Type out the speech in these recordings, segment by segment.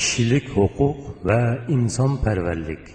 kişilik hüquq və insanpərvərlik.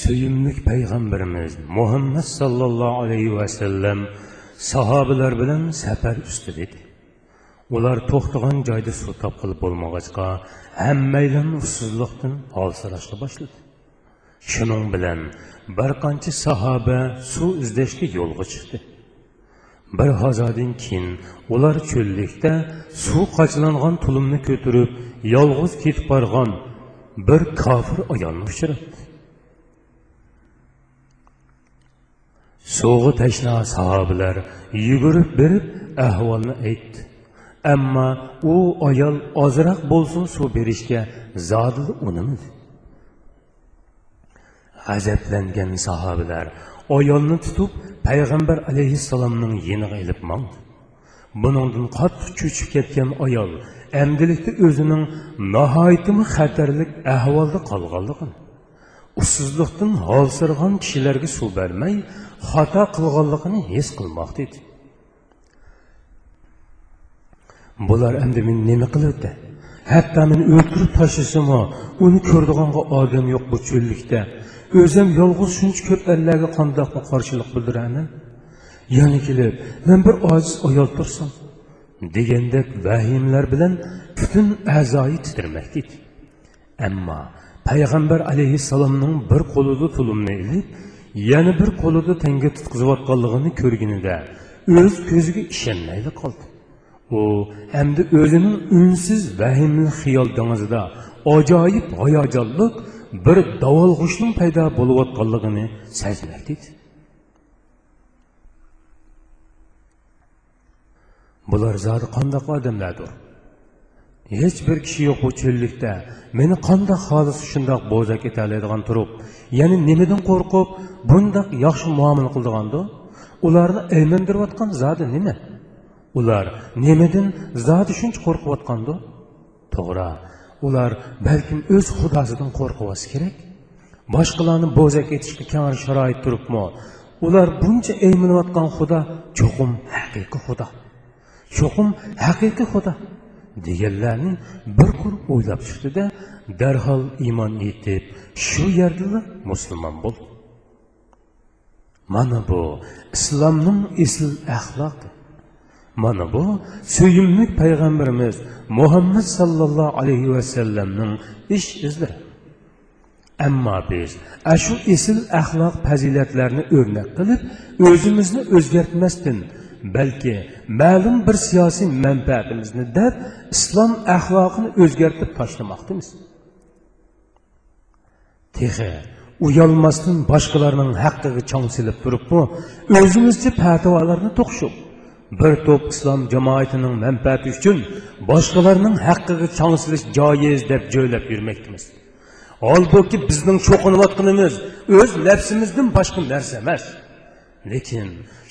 Söyümlük Peyğəmbərimiz Muhammed sallallahu aleyhi və səlləm sahabilər bilən səfər üstü dedi. Onlar toxtuğan cayda su tapqılıb olmağacqa, həmməylən ruhsuzluqdan halsıraşlı başladı. Şunun bilən, bir qancı sahabə su üzdəşli yolğa çıxdı. Bir hozadan keyin ular cho'llikda suv qochlangan tulumni ko'tarib yolg'iz ketib borgan bir kofir ayolni uchratdi. Suvg'i tashna sahobalar yugurib berib ahvolni aytdi. Ammo u ayol ozroq bo'lsin suv berishga zodil unimidi g'azablangan sahobalar ayolni tutib payg'ambar alayhissalomning yeniga ilib mangdi buningdan qattiq cho'chib ketgan ayol amdilikda o'zining nihoyatimi xatarlik ahvolda qolganligini ussizlikdan holsirg'an kishilarga suv bermay xato qilganligini his qilmoqda edi. Bular endi men nima qilibdi hatto meni o'ltirib tashlasimi uni ko'rdig'anga odam yo'q bu cho'llikda o'zim yolg'iz shuncha ko'p erlarga qandoqmi qarshilik bildiraman. Yana kelib men bir ojiz ayol tursam degandek vahimlar bilan butun a'zoyi titirmakda edi ammo payg'ambar alayhissalomning bir qo'lida tulumni ilib yana bir qo'lida tanga tutqizayotganligini ko'rganida o'z ko'ziga ishonmaydi qoldi. U hamda o'zining unsiz vahimli xiyol dengizida ajoyib hayajonliq bir davolg'ushning paydo bo'layotganligini sezmakda edi bular zoti qandoq odamlardir. Hech bir kishi yo'q bu chellikda meni qandoq xolis shundoq bo'zak etaoladigan turib ya'ni nimadan qo'rqib bundoq yaxshi muomala qildigandi ularni aylantirayotgan zoti nima? Ular nimadan zoti shuncha qo'rqayotgandi to'g'ri ular balkim o'z xudosidan qo'rqyapsi kerak? Boshqalarni bo'zak etishga kar sharoit turibmi? Ular buncha ayminayotgan xudo cho'qim haqiqiy xudo. Cho'qim haqiqiy xudo. Deganlarni bir kun o'ylab chiqdida darhol iymon etib shu yerda musulmon bo'ldi. Mana bu islomning asl axloqi. Mana bu sevimli payg'ambarimiz muhammad sallallohu alayhi vasallamning ish izlari ammo biz shu asl axloq fazilatlarni o'rnak qilib o'zimizni o'zgartmasdan balki ma'lum bir siyosiy manfaatimizni deb islom axloqini o'zgartib tashlamoqdamiz tehi uyalmasdan boshqalarning haqqiga chong silib turibmi o'zimizcha fatvolarni to'qishib bir to'p islom jamoatining manfaati uchun boshqalarning haqqiga chong silish joiz deb jo'ylab yurmoqdamiz holbuki bizning cho'qinayotganimiz o'z nafsimizdan boshqa narsa emas lekin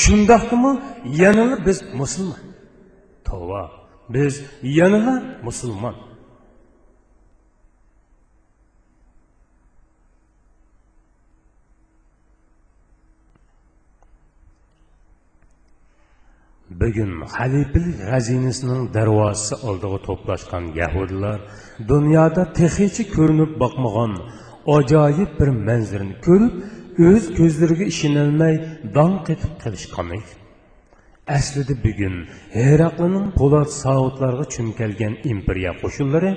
shundoqdimi yanala biz musulmon tova biz yanala musulmon bugun halifalik g'azinasining darvozasi oldiga to'plashgan yahudlar dunyoda texichi ko'rinib boqmagan ajoyib bir manzarani ko'rib o'z ko'zlariga ishonolmay dong qetib qilishgan edi. Aslida bugun heraqlining po'lat saudlarga cho'mkalgan imperiya qo'shinlari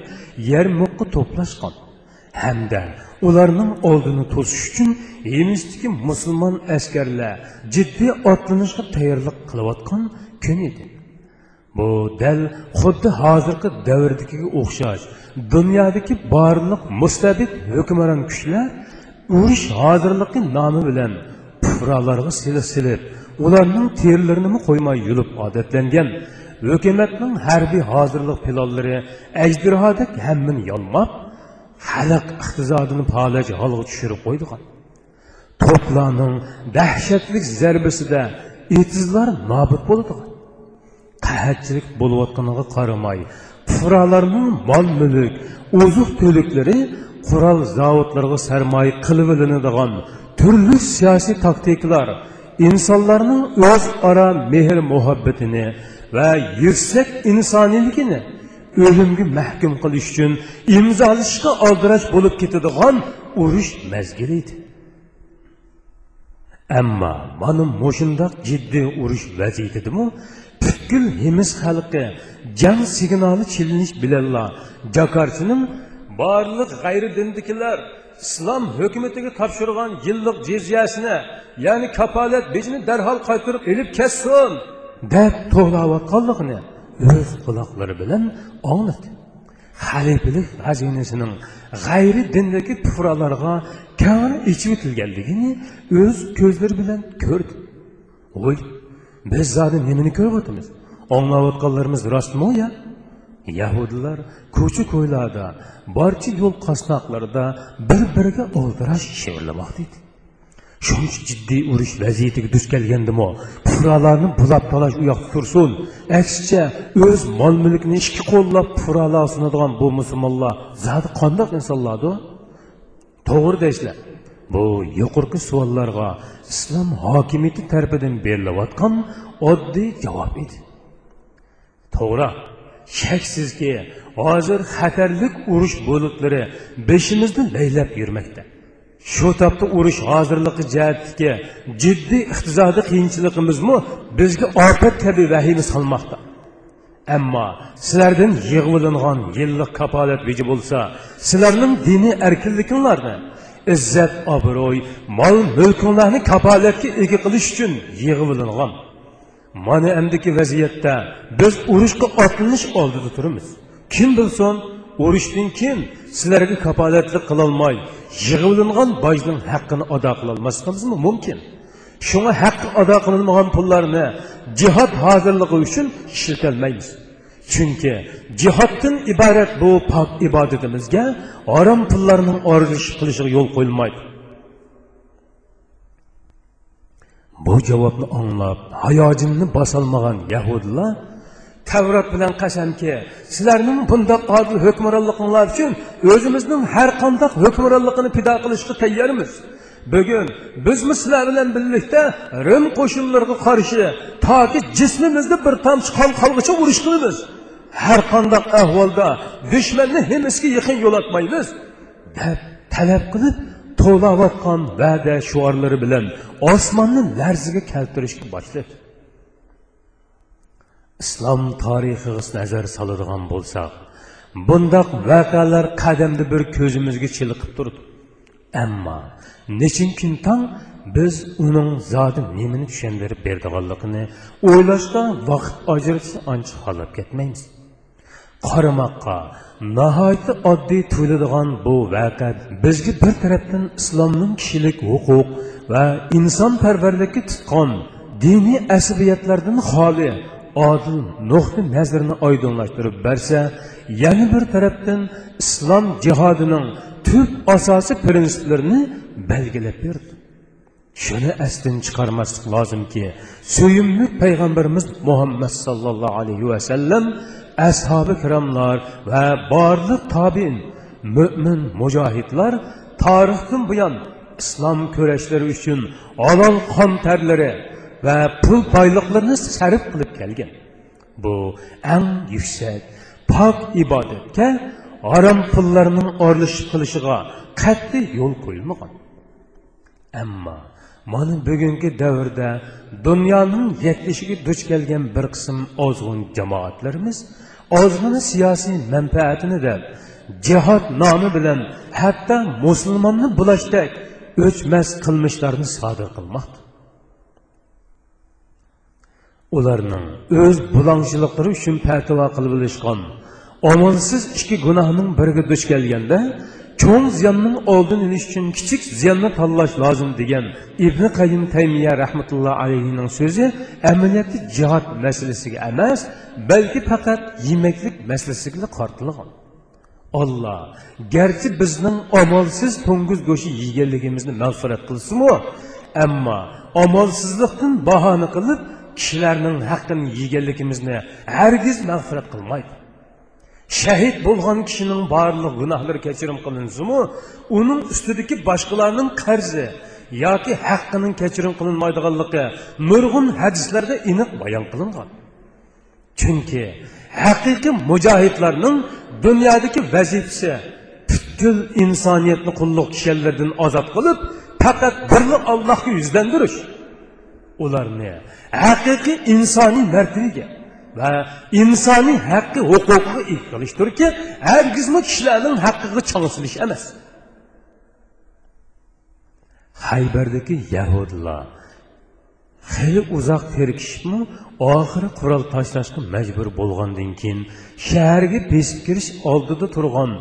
yer muqqa to'plashgan. Hamda ularning oldini to'sish uchun yemishdagi musulmon askarlar jiddiy otlanishga tayyorlik qilayotgan kun edi bu dal xuddi hozirgi davrdagiga o'xshash dunyodagi barliq mustabid hukmron kuchlar urush hozirligi nomi bilan puhrolarga silib silib ularning terlarini qo'ymay yulib odatlangan. Hukumatning harbiy hozirlik pilonlari ajdirodek hammini yolmab xalq iqtisodini polash holga tushirib qo'ydigan. To'plarning dahshatli zarbasida etizlar nobud bo'ladigan qahatchilik bo'layotganiga qaramay fuqarolarning mol mulk oziq to'liklari qurol zavodlarga sarmoya qilib ilinadigan turli siyosiy taktikalar insonlarning o'zaro mehr muhabbatini va yuksak insoniyligini o'limga mahkum qilish uchun imzolashga oldirash bo'lib ketadigan urush mazgili edi ammo mana mushundoq jiddiy urush vaziyatidimi butkul nemis xalqi jang signali chilinish bilanla jakarchining barliq g'ayri dindikilar islom hukumatiga topshirgan yillik jizyasini ya'ni kapolat bejini darhol qaytarib ilib kessin deb to'g'layotganligini o'z quloqlari bilan angladi xalifalik xazinasining g'ayri dindagi pufralarga kang ichib o'tilganligini o'z ko'zlari bilan ko'rdi voy biz zodi nimani ko'ryapmiz anglayotganlarimiz rostmi ya yahudilar ko'cha ko'ylarda barcha yo'l qasnoqlarida bir biriga oldirash shivirlamoqda edi. Shuncha jiddiy urush vaziyatiga duch kelgandimi? Fuqarolarni bulab talash u yoqda tursin aksincha o'z mol mulkini ikki qo'llab fuqarolar sunadigan bu musulmonlar zodi qandoq insonlardi to'g'ri deysizlar bu yuqorqi savollarga islom hokimiyati tarafidan berilayotgan oddiy javob edi. To'g'ri. Shaksizki hozir xatarlik urush bulutlari beshimizni laylab yurmoqda. Shu topda urush hozirligi jihatdagi jiddiy iqtisodiy qiyinchiligimizmi bizga ofat kabi vahima solmoqda. Ammo sizlardan yig'vilingan yillik kapolat beji bo'lsa sizlarning diniy erkinliklarni izzat obro'y mol mulkinglarni kapolatga ega qilish uchun yig'vilingan mana endiki vaziyatda biz urushga otlanish oldida turibmiz. Kim bilsin urushdan keyin sizlarga kapolatlik qilolmay yig'ivlingan bojning haqqini ado qilolmasligimiz mumkin. Shunga haqqi ado qilinmagan pullarni jihod hozirligi uchun ishlatolmaymiz chunki jihoddan iborat bu pok ibodatimizga orom pullarning orilish qilishiga yo'l qo'yilmaydi. Bu javobni anglab hayojimni bosolmagan yahudlar tavrat bilan qasamki sizlarning bundoq odil hukmronliginglar uchun o'zimizning har qanday hukmronligini pido qilishga tayyormiz. Bugun bizmi sizlar bilan birlikda rim qo'shinlariga qarshi toki jismimizni bir tomchi qon qolg'icha urush qilamiz. Har qanday ahvolda dushmanni himizga yaqin yo'latmaymiz deb talab qilib to'layotgan va'da shuorlari bilan osmonni larziga keltirishga boshladi. Islom tarixiga nazar soladigan bo'lsak bundoq voqealar qadamda bir ko'zimizga chiliqib turdi. Ammo nechin tong biz uning zodi nimani tushundirib berdiganligini o'ylashdan vaqt ajratishni ancha xohlab ketmaymiz. Qaramoqqa nihoyatda oddiy tuyuladigan bu vaqa bizga bir tarafdan islomning kishilik huquq va insonparvarlikka tutqon diniy asabiyatlardan xoli odil nuqti nazrini oydinlashtirib bersa yana bir tarafdan islom jihodining tub asosiy prinsiplarini belgilab berdi. Shuni asdan chiqarmaslik lozimki suyimli payg'ambarimiz muhammad sallallohu alayhi vasallam ashobi kiromlar va borliq tobin mo'min mujohidlar tarixdan buyon islom kurashlari uchun olol qon tarlari va pul boyliqlarini sarf qilib kelgan. Bu eng yuksak pok ibodatga harom pullarning orlashib qilishiga qat'iy yo'l qo'yilmagan. Ammo mana bugungi davrda dunyoning yetlishiga duch kelgan bir qism ozg'un jamoatlarimiz ozg'ini siyosiy manfaatini deb jihod nomi bilan hatto musulmonni bulashdak o'chmas qilmishlarni sodir qilmoqda. Ularning o'z bulonchiliklari uchun fatvo qilib ilishgan omonsiz ikki gunohning biriga duch kelganda cho'ng ziyonning oldini olish uchun kichik ziyonni tanlash lozim degan ibn qayim taymiya rahmatulloh alayhining so'zi amaliyotda jihod masalasiga emas balki faqat yemaklik masalasiga qartilgan. Olloh garchi bizning omolsiz to'ng'iz go'shti yeganligimizni mag'firat qilsinmi? Ammo omolsizlikdan bahona qilib kishilarning haqqini yeganligimizni hargiz mag'firat qilmaydi. şehit bulgan kişinin barlık günahları keçirim kılınsı mı? Onun üstüdeki başkalarının karzi, ya ki hakkının keçirim kılınmaydıgallıkı, nurgun hadislerde inik bayan kılıngan. Çünkü hakiki mücahitlerinin dünyadaki vazifesi, bütün insaniyetli kulluk kişilerden azat kılıp, fakat birlik Allah'ı yüzlendiriş. Ular ne? Hakiki insani mertebeye. Va insoniy haqqi huquqiga ega qilishdirki hargizmi kishilarning haqqiga chang'isilish emas. Haybardagi yahudlar xeyli uzoq terkishibmi oxiri qurol tashlashga majbur bo'lgandan keyin shaharga besib kirish oldida turgan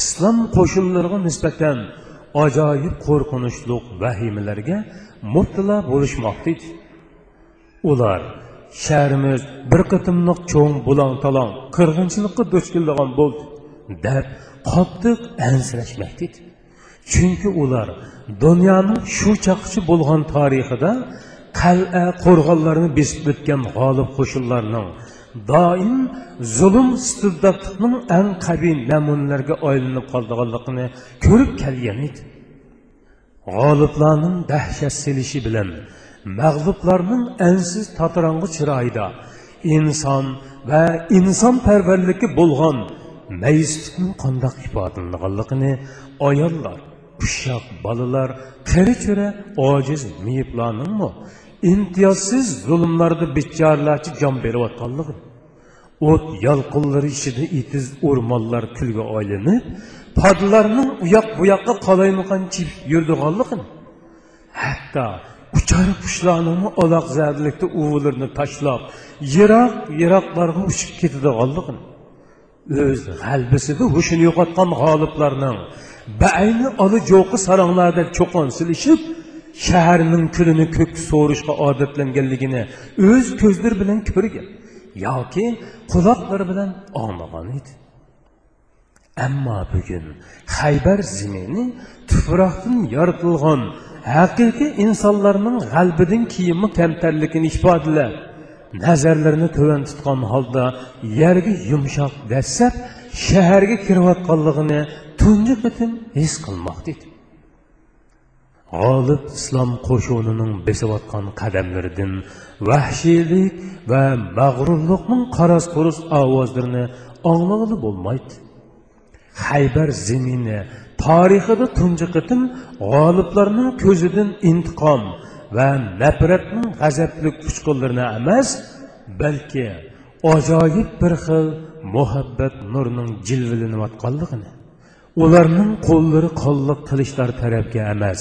islom qo'shinlariga nisbatan ajoyib qo'rqinchli vahimalarga mubtalo bo'lishmoqda edi. Ular shahrimiz bir qitimliq cho'ng bulang talong qirg'inchilikqa duch keladigan bo'ldi deb qattiq ansirashmoqda edi chunki ular dunyoning shu chaqchi bo'lgan tarixida qal'a qo'rg'onlarni besib o'tgan g'olib qo'shinlarning doim zulm istibdodlikning eng qabiy namunalarga aylanib qoldiganligini ko'rib kelgan edi. G'oliblarning dahshat selishi bilan mag'lublarning ansiz tatirang'i chiroyida. Inson va insonparvarlikka bo'lgan mayislikning qandoq ifodalanganligini ayollar ushoq bolalar qari cho'ra ojiz miyiblarningmi imtiyozsiz zulmlarda bechoralarcha jon berayotganligi. O't yolqinlari ichida itiz o'rmonlar kulga aylanib podlarning u yoq bu yoqqa qolaymaqan chip yurdiganligini hatto uchar qushlarning aloq zarlikda uvilarni tashlab yiroq yiroqlarga uchib ketadiganligini o'z g'albisida hushini yo'qotgan g'oliblarning bayni oli jo'qi saronglarda cho'qon silishib shaharning kulini ko'k so'rishga odatlanganligini o'z ko'zlari bilan ko'rgan yoki quloqlari bilan anglagan edi. Ammo bugun haybar zimini tuproqdan yoritilgan haqiqiy insonlarning g'albidan kiyimi kamtarligini ifodalab nazarlarini tuvan tutgan holda yerga yumshoq dassab shaharga kirayotganligini tunji qitim his qilmoqda edi. G'olib islom qo'shunining besayotgan qadamlaridan vahshiylik va mag'rurlikning qaras qurus ovozlarini anglag'ili bo'lmaydi. Haybar zemini tarixida tunji qitim g'oliblarning ko'zidan intiqom va nafratning g'azabli uchqunlarini emas balki ajoyib bir xil muhabbat nurining jilvilanayotganligini ularning qo'llari qolliq qilishlar tarafga emas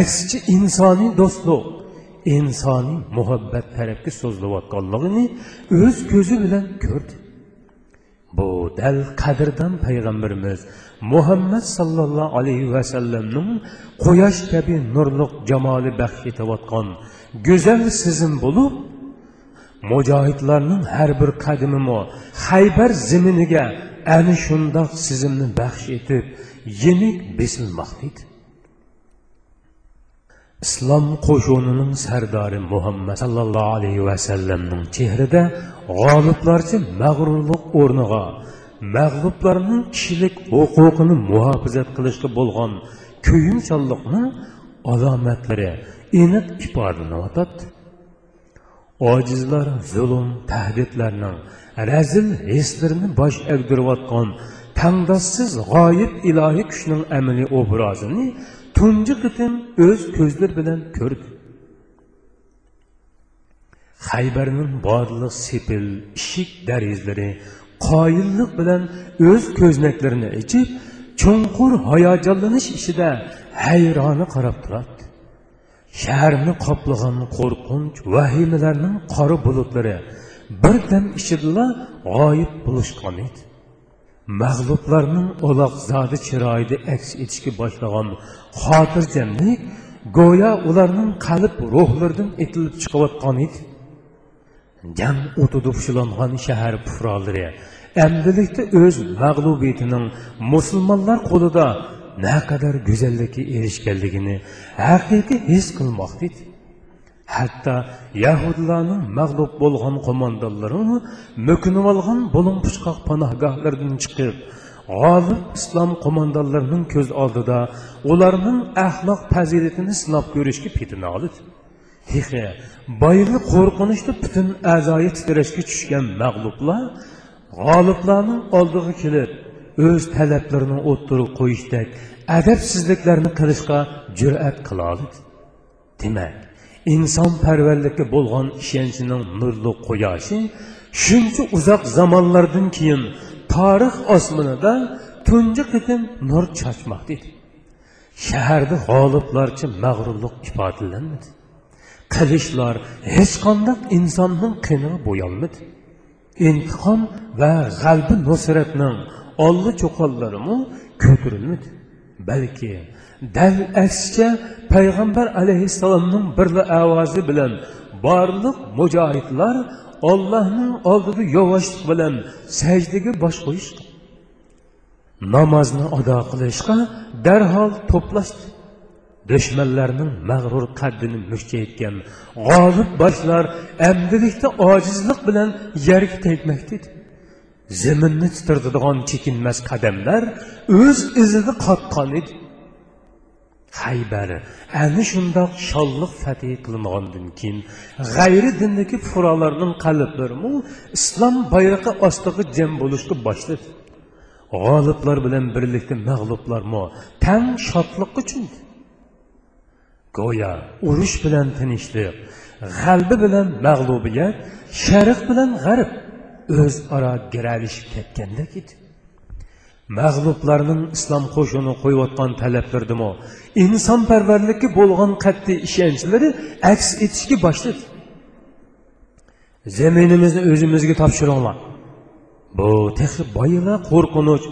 aksicha insoniy do'stlik insoniy muhabbat tarafga so'zlayotganligini o'z ko'zi bilan ko'rdi. Bu dal qadrdon payg'ambarimiz Muhammed sallallahu aleyhi ve sellem'nin koyaş gibi nurluk cemali bahşetevatkan güzel sizin bulup, mücahitlerinin her bir kadimimi Hayber ziminige yani şundak sizinle bahşetip yenik besilmaktaydı. İslam qoşununun sərdarı Muhammed sallallahu aleyhi ve sellem'nin çehride qaliblarca məğrurluq ornuğa, mag'lublarning kishilik huquqini muhofizat qilishga bo'lgan kuyunchanlikning alomatlari aniq ifodalanyotadi ojizlar zulm tahdidlarning razil hislarini bosh egdirayotgan tangdossiz g'oyib ilohiy kuchning amaliy obrazini tunji qitim o'z ko'zlar bilan ko'rdi. Haybarning borliq sepil ishik darizlari qoyillik bilan o'z ko'znaklarini ichib chunqur hayajonlanish ichida hayroni qarab turadi. Shaharni qoplagan qo'rqinch vahimalarning qora bulutlari birdam ichidala g'oyib bo'lishgan edi. Mag'lublarning uloq zodi chiroyida aks etishga boshlagan xotirjamlik go'yo ularning qalb ruhlaridan etilib chiqayotgan edi. Jam o'tida pushilangan shahar pufrolari amdilikda o'z mag'lubiyatining musulmonlar qo'lida naqadar go'zallikka erishganligini haqiqiy his qilmoqda. Edi hatto yahudlarning mag'lub bo'lgan qo'mondonlari mukinib olgan bo'lin puchqoq panohgohlardan chiqib g'olib islom qo'mondonlarining ko'z oldida ularning axloq fazilatini sinab ko'rishga petina Hixe, bayırlı korkunuşlu bütün əzayı titreşki çüşkən məqlublar, qaliblarının aldığı kilir, öz tələblərinin otdurub qoyuşdək, ədəbsizliklərini qılışqa cürət qılalıdır. Demək, insan pərvərlikə bolğan işençinin nurlu qoyaşı, şünçü uzaq zamanlardan kiyin tarix osmanıda tuncu qitim nur çaçmaqdı. Şəhərdə qaliblarçı məğrurluq ifadələnmədi. Qilishlar hech qanday insonning qiniga bo'yolmadi intiqom va g'albi nusratning olli cho'qonlarimi ko'tarilmadi. Balki dal aksicha payg'ambar alayhissalomning birla ovozi bilan borliq mujohidlar ollohning oldida yovvoshlik bilan sajdaga bosh qo'yishdi. Namozni ado qilishga darhol to'plashdi. Dushmanlarning mag'rur qaddini mushchaytgan g'olib boshlar amdilikda ojizlik bilan yerga tegmakda edi zaminni titiradigan chekinmas qadamlar o'z izini qotgan edi. Haybar ana shundoq sholliq fatih qilingandan keyin g'ayri dindagi fuqarolarning qalblarimi islom bayrog'i ostiga jam bo'lishga boshladi. G'oliblar bilan birlikda mag'lublarmi tang shodliqqa cho'mdi go'yo urush bilan tinchlik g'albi bilan mag'lubiyat sharq bilan g'arb o'zaro giralishib ketgandek edi mag'lublarning islom qo'shini qo'yayotgan talablardimi insonparvarlikka bo'lgan qat'iy ishonchlari aks etishga boshladi. Zaminimizni o'zimizga topshiringlar. Bu texi boyila qo'rqinch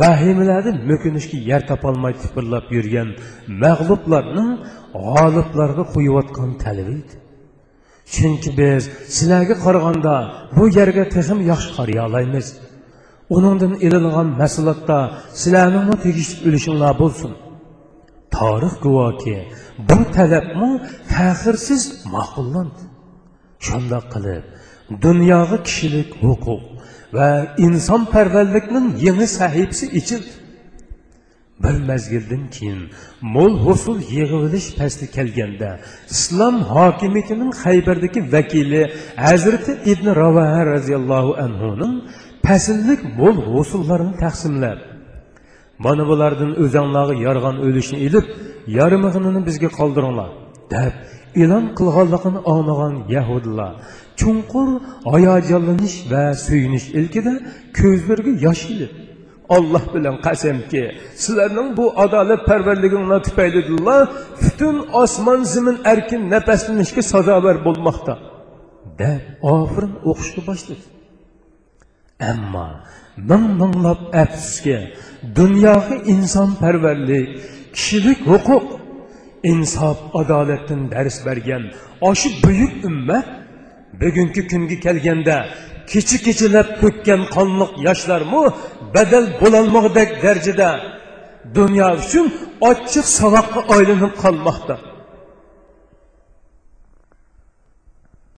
vahimalarni mo'kinishga yer topolmay tipirlab yurgan mag'lublarning g'oliblarga qo'yayotgan talabi edi chunki biz sizlarga qaraganda bu yerga texim yaxshi qaraya olamiz uningdan ilingan mahsulotda sizlarning tegishli ulushinglar bo'lsin. Tarix guvohki bu talabmi ta'xirsiz ma'qullandi shundoq qilib dunyoga kishilik huquq va insonparvarlikning yangi sahifasi ichildi bir mezgildan keyin mo'l husul yig'ilish pasti kelganda islom hokimiyatining haybardagi vakili hazrati ibn ravaha roziyallohu anhuning pasillik mo'l husullarini taqsimlab mana bulardan o'zanglarga yorg'an o'lishni ilib yarmig'inini bizga qoldiringlar deb e'lon qilganligini anglagan yahudilar chunqur hayajonlanish va suyunish ilkida ko'zlariga yosh ilib olloh bilan qasamki sizlarning bu adolatparvarliginglar tufaylidillah butun osmon zimin erkin nafaslanishga sazobar bo'lmoqda deb ofirin o'qishga boshladi ammo ming minglab afsuski dunyoga insonparvarlik kishilik huquq insof adolatdan dars bergan oshu buyuk ummat bugungi kunga kelganda kecha kechalab to'kkan qonliq yoshlarmi badal bo'lolmoqdek darajada dunyo uchun ochiq saboqqa aylanib qolmoqda